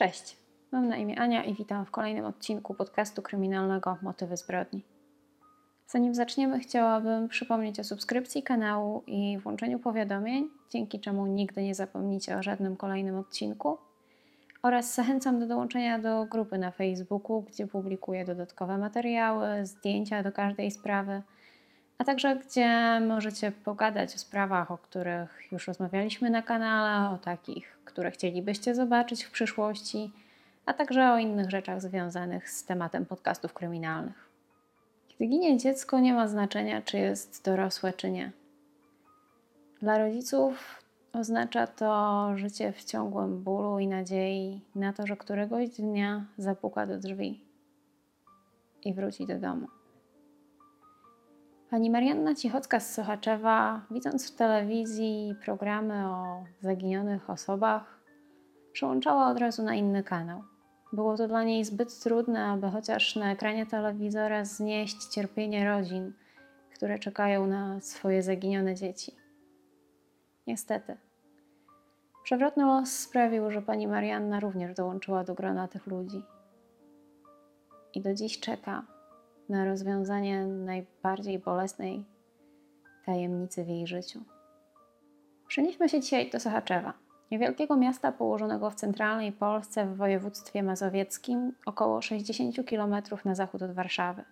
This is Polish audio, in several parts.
Cześć, mam na imię Ania i witam w kolejnym odcinku podcastu kryminalnego Motywy zbrodni. Zanim zaczniemy, chciałabym przypomnieć o subskrypcji kanału i włączeniu powiadomień, dzięki czemu nigdy nie zapomnicie o żadnym kolejnym odcinku. Oraz zachęcam do dołączenia do grupy na Facebooku, gdzie publikuję dodatkowe materiały, zdjęcia do każdej sprawy, a także gdzie możecie pogadać o sprawach, o których już rozmawialiśmy na kanale, o takich, które chcielibyście zobaczyć w przyszłości, a także o innych rzeczach związanych z tematem podcastów kryminalnych. Kiedy ginie dziecko, nie ma znaczenia, czy jest dorosłe, czy nie. Dla rodziców oznacza to życie w ciągłym bólu i nadziei na to, że któregoś dnia zapuka do drzwi i wróci do domu. Pani Marianna Cichocka z Sochaczewa, widząc w telewizji programy o zaginionych osobach, przełączała od razu na inny kanał. Było to dla niej zbyt trudne, aby chociaż na ekranie telewizora znieść cierpienie rodzin, które czekają na swoje zaginione dzieci. Niestety. Przewrotny los sprawił, że pani Marianna również dołączyła do grona tych ludzi. I do dziś czeka na rozwiązanie najbardziej bolesnej tajemnicy w jej życiu. Przenieśmy się dzisiaj do Sochaczewa, niewielkiego miasta położonego w centralnej Polsce w województwie mazowieckim, około 60 km na zachód od Warszawy.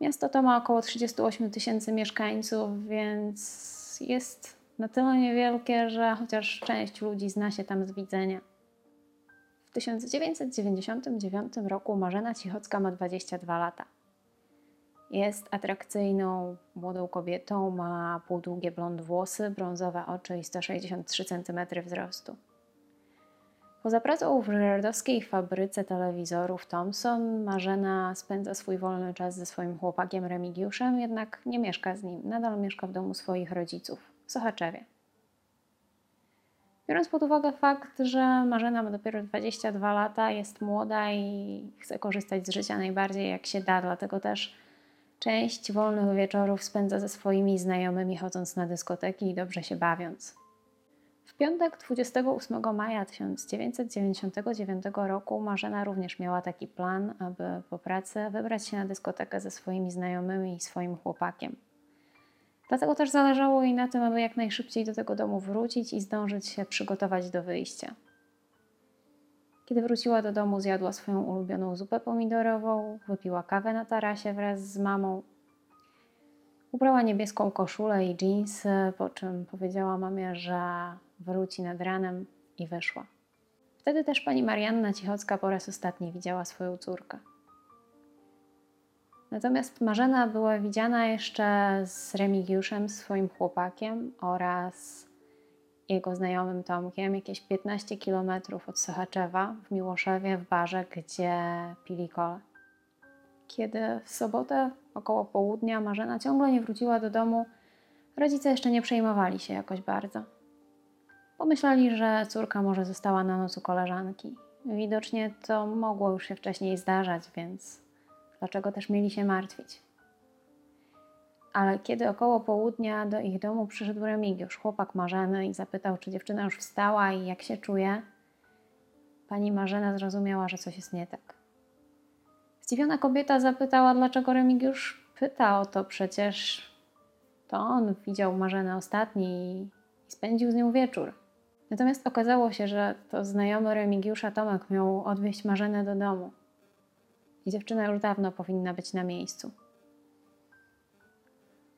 Miasto to ma około 38 tysięcy mieszkańców, więc jest na tyle niewielkie, że chociaż część ludzi zna się tam z widzenia. W 1999 roku Marzena Cichocka ma 22 lata. Jest atrakcyjną młodą kobietą, ma półdługie blond włosy, brązowe oczy i 163 cm wzrostu. Poza pracą w żerdowskiej fabryce telewizorów Thomson, Marzena spędza swój wolny czas ze swoim chłopakiem Remigiuszem, jednak nie mieszka z nim, nadal mieszka w domu swoich rodziców w Sochaczewie. Biorąc pod uwagę fakt, że Marzena ma dopiero 22 lata, jest młoda i chce korzystać z życia najbardziej jak się da, dlatego też część wolnych wieczorów spędza ze swoimi znajomymi chodząc na dyskoteki i dobrze się bawiąc. W piątek 28 maja 1999 roku Marzena również miała taki plan, aby po pracy wybrać się na dyskotekę ze swoimi znajomymi i swoim chłopakiem. Dlatego też zależało jej na tym, aby jak najszybciej do tego domu wrócić i zdążyć się przygotować do wyjścia. Kiedy wróciła do domu, zjadła swoją ulubioną zupę pomidorową, wypiła kawę na tarasie wraz z mamą. Ubrała niebieską koszulę i dżinsy, po czym powiedziała mamie, że wróci nad ranem i wyszła. Wtedy też pani Marianna Cichocka po raz ostatni widziała swoją córkę. Natomiast Marzena była widziana jeszcze z Remigiuszem, swoim chłopakiem oraz jego znajomym Tomkiem, jakieś 15 km od Sochaczewa w Miłoszewie w barze, gdzie pili kole. Kiedy w sobotę około południa Marzena ciągle nie wróciła do domu, rodzice jeszcze nie przejmowali się jakoś bardzo. Pomyśleli, że córka może została na noc u koleżanki. Widocznie to mogło już się wcześniej zdarzać, więc dlaczego też mieli się martwić. Ale kiedy około południa do ich domu przyszedł Remigiusz, chłopak Marzeny, i zapytał, czy dziewczyna już wstała i jak się czuje, pani Marzena zrozumiała, że coś jest nie tak. Zdziwiona kobieta zapytała, dlaczego Remigiusz pyta o to, przecież to on widział Marzenę ostatni i spędził z nią wieczór. Natomiast okazało się, że to znajomy Remigiusza Tomek miał odwieźć Marzenę do domu i dziewczyna już dawno powinna być na miejscu.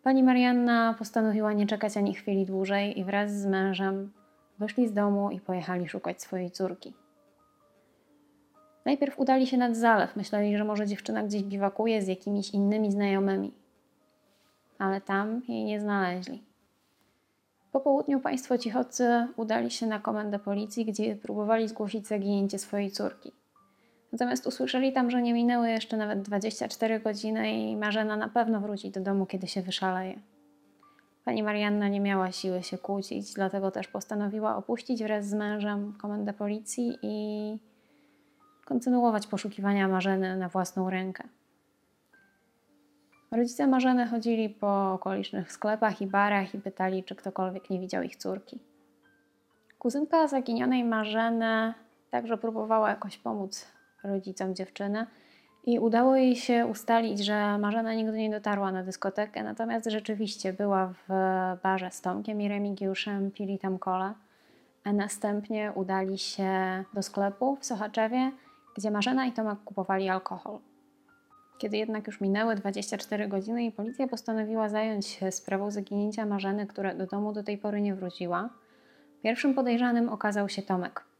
Pani Marianna postanowiła nie czekać ani chwili dłużej i wraz z mężem wyszli z domu i pojechali szukać swojej córki. Najpierw udali się nad zalew, myśleli, że może dziewczyna gdzieś biwakuje z jakimiś innymi znajomymi, ale tam jej nie znaleźli. Po południu państwo cichotcy udali się na komendę policji, gdzie próbowali zgłosić zaginięcie swojej córki. Natomiast usłyszeli tam, że nie minęły jeszcze nawet 24 godziny i Marzena na pewno wróci do domu, kiedy się wyszaleje. Pani Marianna nie miała siły się kłócić, dlatego też postanowiła opuścić wraz z mężem komendę policji i kontynuować poszukiwania Marzeny na własną rękę. Rodzice Marzeny chodzili po okolicznych sklepach i barach i pytali, czy ktokolwiek nie widział ich córki. Kuzynka zaginionej Marzeny także próbowała jakoś pomóc rodzicom dziewczyny. I udało jej się ustalić, że Marzena nigdy nie dotarła na dyskotekę, natomiast rzeczywiście była w barze z Tomkiem i Remigiuszem, pili tam kole, a następnie udali się do sklepu w Sochaczewie, gdzie Marzena i Tomek kupowali alkohol. Kiedy jednak już minęły 24 godziny i policja postanowiła zająć się sprawą zaginięcia Marzeny, która do domu do tej pory nie wróciła, pierwszym podejrzanym okazał się Tomek.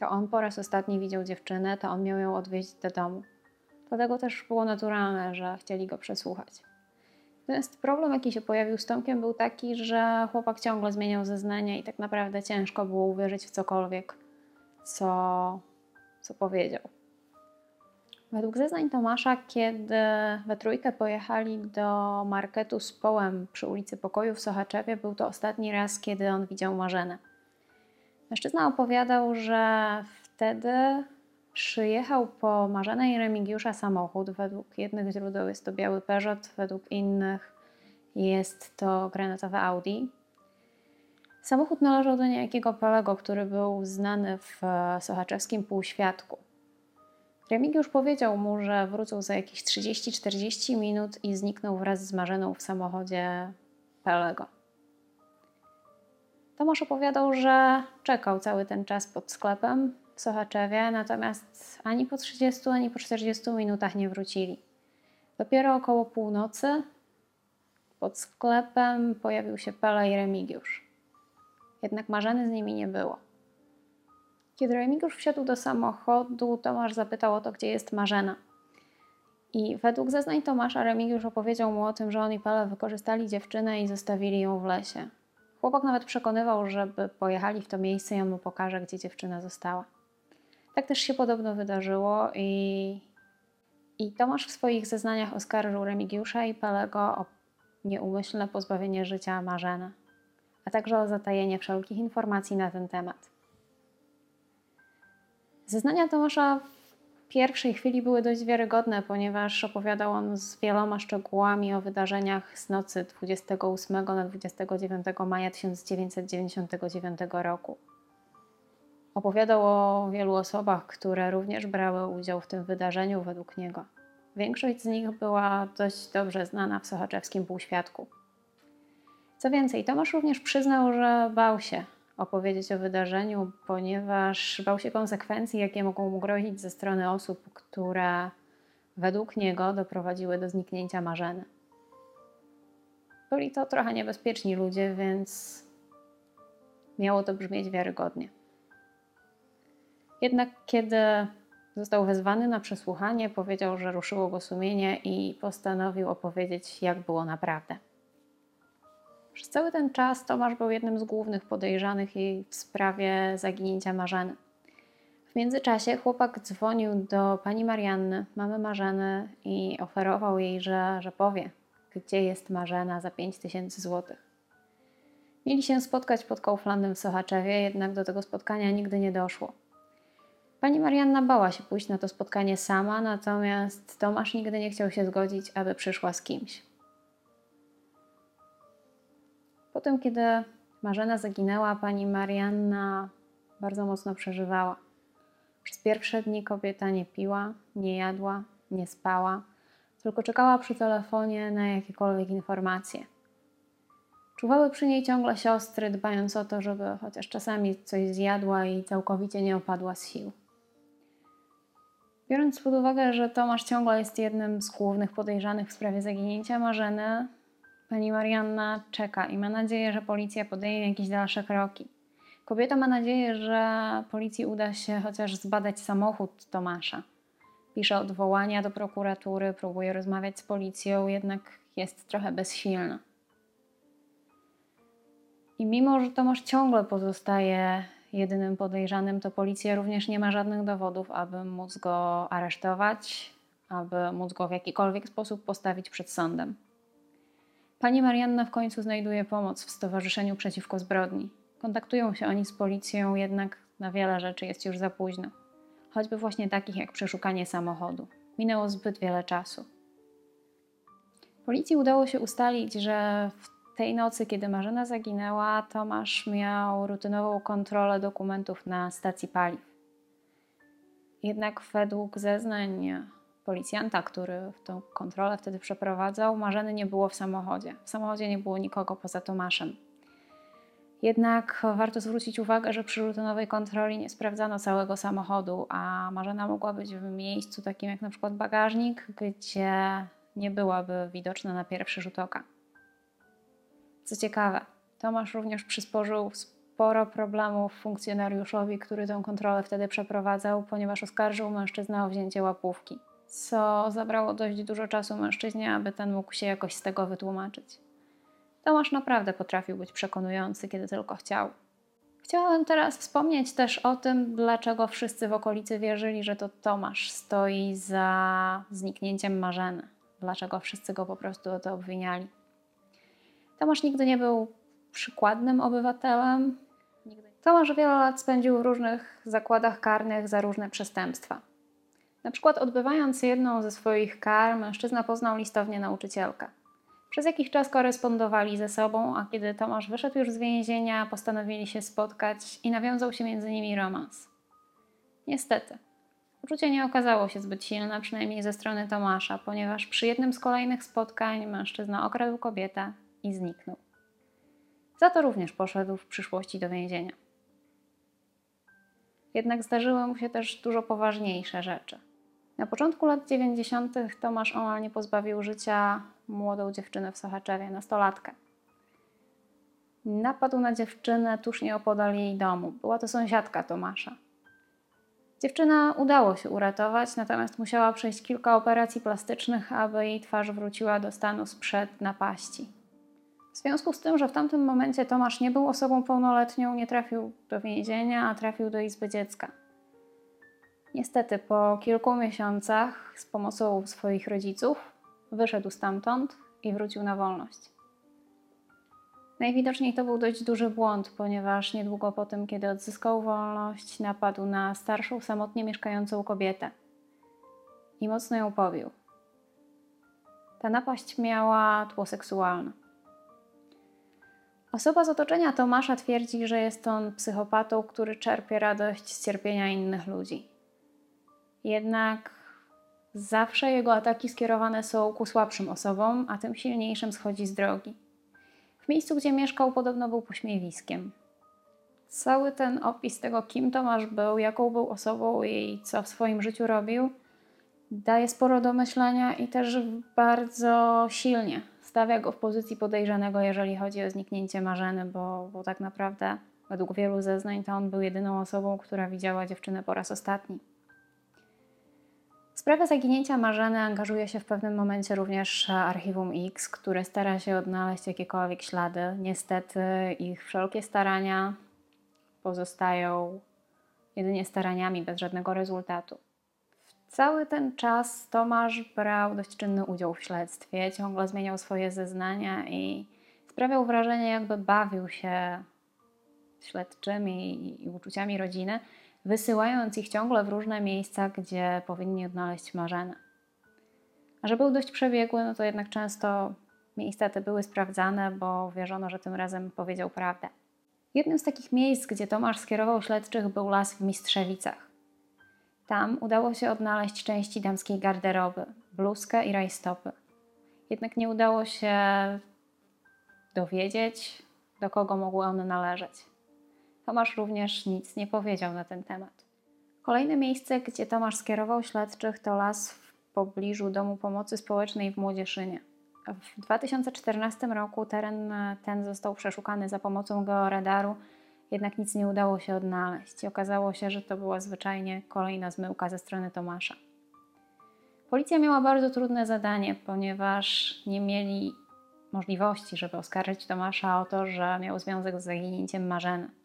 To on po raz ostatni widział dziewczynę, to on miał ją odwieźć do domu. Dlatego też było naturalne, że chcieli go przesłuchać. Natomiast problem, jaki się pojawił z Tomkiem, był taki, że chłopak ciągle zmieniał zeznania i tak naprawdę ciężko było uwierzyć w cokolwiek, co, co powiedział. Według zeznań Tomasza, kiedy we trójkę pojechali do marketu z połem przy ulicy Pokoju w Sochaczewie, był to ostatni raz, kiedy on widział Marzenę. Mężczyzna opowiadał, że wtedy przyjechał po Marzenę i Remigiusza samochód. Według jednych źródeł jest to biały Peugeot, według innych jest to granatowe Audi. Samochód należał do niejakiego Palego, który był znany w sochaczewskim półświadku. Remigiusz powiedział mu, że wrócą za jakieś 30-40 minut i zniknął wraz z Marzeną w samochodzie Pelego. Tomasz opowiadał, że czekał cały ten czas pod sklepem w Sochaczewie, natomiast ani po 30, ani po 40 minutach nie wrócili. Dopiero około północy pod sklepem pojawił się Pele i Remigiusz. Jednak Marzeny z nimi nie było. Kiedy Remigiusz wsiadł do samochodu, Tomasz zapytał o to, gdzie jest Marzena. I według zeznań Tomasza Remigiusz opowiedział mu o tym, że on i Pele wykorzystali dziewczynę i zostawili ją w lesie. Chłopak nawet przekonywał, żeby pojechali w to miejsce i on mu pokaże, gdzie dziewczyna została. Tak też się podobno wydarzyło i, i Tomasz w swoich zeznaniach oskarżył Remigiusza i Pelego o nieumyślne pozbawienie życia Marzenę, a także o zatajenie wszelkich informacji na ten temat. Zeznania Tomasza pierwszej chwili były dość wiarygodne, ponieważ opowiadał on z wieloma szczegółami o wydarzeniach z nocy 28 na 29 maja 1999 roku. Opowiadał o wielu osobach, które również brały udział w tym wydarzeniu według niego. Większość z nich była dość dobrze znana w sochaczewskim półświadku. Co więcej, Tomasz również przyznał, że bał się opowiedzieć o wydarzeniu, ponieważ bał się konsekwencji, jakie mogą mu grozić ze strony osób, które według niego doprowadziły do zniknięcia Marzeny. Byli to trochę niebezpieczni ludzie, więc miało to brzmieć wiarygodnie. Jednak kiedy został wezwany na przesłuchanie, powiedział, że ruszyło go sumienie i postanowił opowiedzieć, jak było naprawdę. Przez cały ten czas Tomasz był jednym z głównych podejrzanych jej w sprawie zaginięcia Marzeny. W międzyczasie chłopak dzwonił do pani Marianny, mamy Marzeny i oferował jej, że, że powie, gdzie jest Marzena za 5000 złotych. Mieli się spotkać pod Kauflandem w Sochaczewie, jednak do tego spotkania nigdy nie doszło. Pani Marianna bała się pójść na to spotkanie sama, natomiast Tomasz nigdy nie chciał się zgodzić, aby przyszła z kimś. Potem, kiedy Marzena zaginęła, pani Marianna bardzo mocno przeżywała. Przez pierwsze dni kobieta nie piła, nie jadła, nie spała, tylko czekała przy telefonie na jakiekolwiek informacje. Czuwały przy niej ciągle siostry, dbając o to, żeby chociaż czasami coś zjadła i całkowicie nie opadła z sił. Biorąc pod uwagę, że Tomasz ciągle jest jednym z głównych podejrzanych w sprawie zaginięcia Marzeny, pani Marianna czeka i ma nadzieję, że policja podejmie jakieś dalsze kroki. Kobieta ma nadzieję, że policji uda się chociaż zbadać samochód Tomasza. Pisze odwołania do prokuratury, próbuje rozmawiać z policją, jednak jest trochę bezsilna. I mimo, że Tomasz ciągle pozostaje jedynym podejrzanym, to policja również nie ma żadnych dowodów, aby móc go aresztować, aby móc go w jakikolwiek sposób postawić przed sądem. Pani Marianna w końcu znajduje pomoc w Stowarzyszeniu Przeciwko Zbrodni. Kontaktują się oni z policją, jednak na wiele rzeczy jest już za późno. Choćby właśnie takich jak przeszukanie samochodu. Minęło zbyt wiele czasu. Policji udało się ustalić, że w tej nocy, kiedy Marzena zaginęła, Tomasz miał rutynową kontrolę dokumentów na stacji paliw. Jednak według zeznań policjanta, który tę kontrolę wtedy przeprowadzał, Marzeny nie było w samochodzie. W samochodzie nie było nikogo poza Tomaszem. Jednak warto zwrócić uwagę, że przy rutynowej kontroli nie sprawdzano całego samochodu, a Marzena mogła być w miejscu takim jak na przykład bagażnik, gdzie nie byłaby widoczna na pierwszy rzut oka. Co ciekawe, Tomasz również przysporzył sporo problemów funkcjonariuszowi, który tę kontrolę wtedy przeprowadzał, ponieważ oskarżył mężczyznę o wzięcie łapówki, co zabrało dość dużo czasu mężczyźnie, aby ten mógł się jakoś z tego wytłumaczyć. Tomasz naprawdę potrafił być przekonujący, kiedy tylko chciał. Chciałabym teraz wspomnieć też o tym, dlaczego wszyscy w okolicy wierzyli, że to Tomasz stoi za zniknięciem Marzeny. Dlaczego wszyscy go po prostu o to obwiniali. Tomasz nigdy nie był przykładnym obywatelem. Tomasz wiele lat spędził w różnych zakładach karnych za różne przestępstwa. Na przykład odbywając jedną ze swoich kar, mężczyzna poznał listownie nauczycielkę. Przez jakiś czas korespondowali ze sobą, a kiedy Tomasz wyszedł już z więzienia, postanowili się spotkać i nawiązał się między nimi romans. Niestety, uczucie nie okazało się zbyt silne, przynajmniej ze strony Tomasza, ponieważ przy jednym z kolejnych spotkań mężczyzna okradł kobietę i zniknął. Za to również poszedł w przyszłości do więzienia. Jednak zdarzyły mu się też dużo poważniejsze rzeczy. Na początku lat 90. Tomasz omal nie pozbawił życia młodą dziewczynę w Sochaczewie, nastolatkę. Napadł na dziewczynę tuż nieopodal jej domu. Była to sąsiadka Tomasza. Dziewczyna udało się uratować, natomiast musiała przejść kilka operacji plastycznych, aby jej twarz wróciła do stanu sprzed napaści. W związku z tym, że w tamtym momencie Tomasz nie był osobą pełnoletnią, nie trafił do więzienia, a trafił do izby dziecka. Niestety, po kilku miesiącach z pomocą swoich rodziców wyszedł stamtąd i wrócił na wolność. Najwidoczniej to był dość duży błąd, ponieważ niedługo po tym, kiedy odzyskał wolność, napadł na starszą, samotnie mieszkającą kobietę i mocno ją pobił. Ta napaść miała tło seksualne. Osoba z otoczenia Tomasza twierdzi, że jest on psychopatą, który czerpie radość z cierpienia innych ludzi. Jednak zawsze jego ataki skierowane są ku słabszym osobom, a tym silniejszym schodzi z drogi. W miejscu, gdzie mieszkał, podobno był pośmiewiskiem. Cały ten opis tego, kim Tomasz był, jaką był osobą i co w swoim życiu robił, daje sporo do myślenia i też bardzo silnie stawia go w pozycji podejrzanego, jeżeli chodzi o zniknięcie Marzeny, bo, bo tak naprawdę według wielu zeznań to on był jedyną osobą, która widziała dziewczynę po raz ostatni. W sprawę zaginięcia Marzeny angażuje się w pewnym momencie również Archiwum X, które stara się odnaleźć jakiekolwiek ślady. Niestety ich wszelkie starania pozostają jedynie staraniami bez żadnego rezultatu. Cały ten czas Tomasz brał dość czynny udział w śledztwie, ciągle zmieniał swoje zeznania i sprawiał wrażenie, jakby bawił się śledczymi i uczuciami rodziny, wysyłając ich ciągle w różne miejsca, gdzie powinni odnaleźć Marzenę. A że był dość przebiegły, no to jednak często miejsca te były sprawdzane, bo wierzono, że tym razem powiedział prawdę. Jednym z takich miejsc, gdzie Tomasz skierował śledczych, był las w Mistrzewicach. Tam udało się odnaleźć części damskiej garderoby, bluzkę i rajstopy. Jednak nie udało się dowiedzieć, do kogo mogły one należeć. Tomasz również nic nie powiedział na ten temat. Kolejne miejsce, gdzie Tomasz skierował śledczych, to las w pobliżu Domu Pomocy Społecznej w Młodzieszynie. W 2014 roku teren ten został przeszukany za pomocą georadaru jednak nic nie udało się odnaleźć okazało się, że to była zwyczajnie kolejna zmyłka ze strony Tomasza. Policja miała bardzo trudne zadanie, ponieważ nie mieli możliwości, żeby oskarżyć Tomasza o to, że miał związek z zaginięciem Marzeny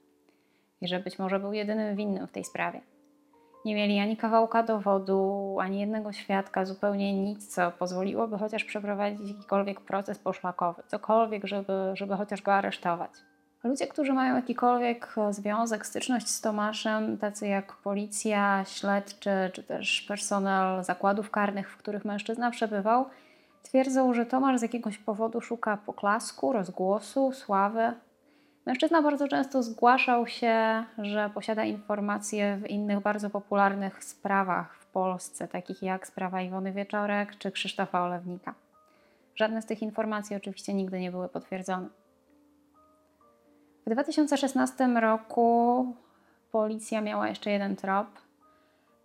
i że być może był jedynym winnym w tej sprawie. Nie mieli ani kawałka dowodu, ani jednego świadka, zupełnie nic, co pozwoliłoby chociaż przeprowadzić jakikolwiek proces poszlakowy, cokolwiek, żeby, żeby chociaż go aresztować. Ludzie, którzy mają jakikolwiek związek, styczność z Tomaszem, tacy jak policja, śledczy, czy też personel zakładów karnych, w których mężczyzna przebywał, twierdzą, że Tomasz z jakiegoś powodu szuka poklasku, rozgłosu, sławy. Mężczyzna bardzo często zgłaszał się, że posiada informacje w innych bardzo popularnych sprawach w Polsce, takich jak sprawa Iwony Wieczorek czy Krzysztofa Olewnika. Żadne z tych informacji oczywiście nigdy nie były potwierdzone. W 2016 roku policja miała jeszcze jeden trop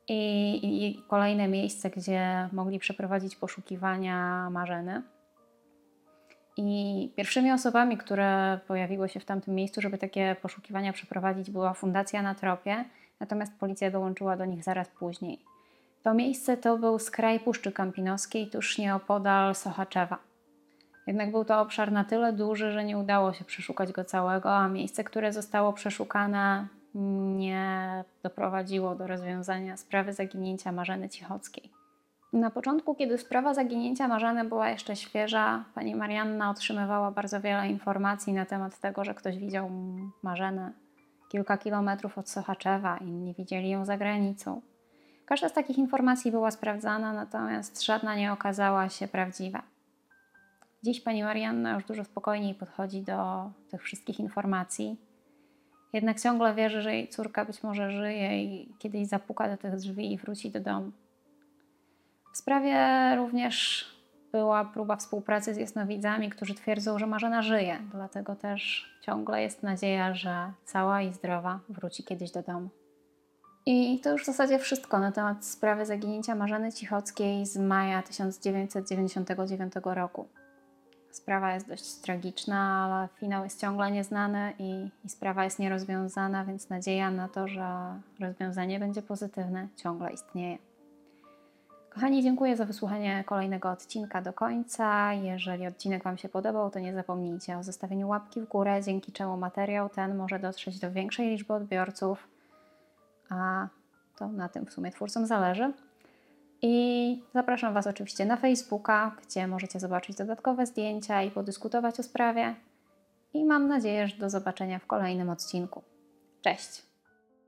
i, i kolejne miejsce, gdzie mogli przeprowadzić poszukiwania Marzeny. I pierwszymi osobami, które pojawiły się w tamtym miejscu, żeby takie poszukiwania przeprowadzić, była Fundacja na Tropie, natomiast policja dołączyła do nich zaraz później. To miejsce to był skraj Puszczy Kampinoskiej, tuż nieopodal Sochaczewa. Jednak był to obszar na tyle duży, że nie udało się przeszukać go całego, a miejsce, które zostało przeszukane, nie doprowadziło do rozwiązania sprawy zaginięcia Marzeny Cichockiej. Na początku, kiedy sprawa zaginięcia Marzeny była jeszcze świeża, pani Marianna otrzymywała bardzo wiele informacji na temat tego, że ktoś widział Marzenę kilka kilometrów od Sochaczewa, inni widzieli ją za granicą. Każda z takich informacji była sprawdzana, natomiast żadna nie okazała się prawdziwa. Dziś pani Marianna już dużo spokojniej podchodzi do tych wszystkich informacji. Jednak ciągle wierzy, że jej córka być może żyje i kiedyś zapuka do tych drzwi i wróci do domu. W sprawie również była próba współpracy z jasnowidzami, którzy twierdzą, że Marzena żyje, dlatego też ciągle jest nadzieja, że cała i zdrowa wróci kiedyś do domu. I to już w zasadzie wszystko na temat sprawy zaginięcia Marzeny Cichockiej z maja 1999 roku. Sprawa jest dość tragiczna, ale finał jest ciągle nieznany i, i, sprawa jest nierozwiązana, więc nadzieja na to, że rozwiązanie będzie pozytywne, ciągle istnieje. Kochani, dziękuję za wysłuchanie kolejnego odcinka do końca. Jeżeli odcinek Wam się podobał, to nie zapomnijcie o zostawieniu łapki w górę, dzięki czemu materiał ten może dotrzeć do większej liczby odbiorców, a to na tym w sumie twórcom zależy. I zapraszam Was oczywiście na Facebooka, gdzie możecie zobaczyć dodatkowe zdjęcia i podyskutować o sprawie. I mam nadzieję, że do zobaczenia w kolejnym odcinku. Cześć!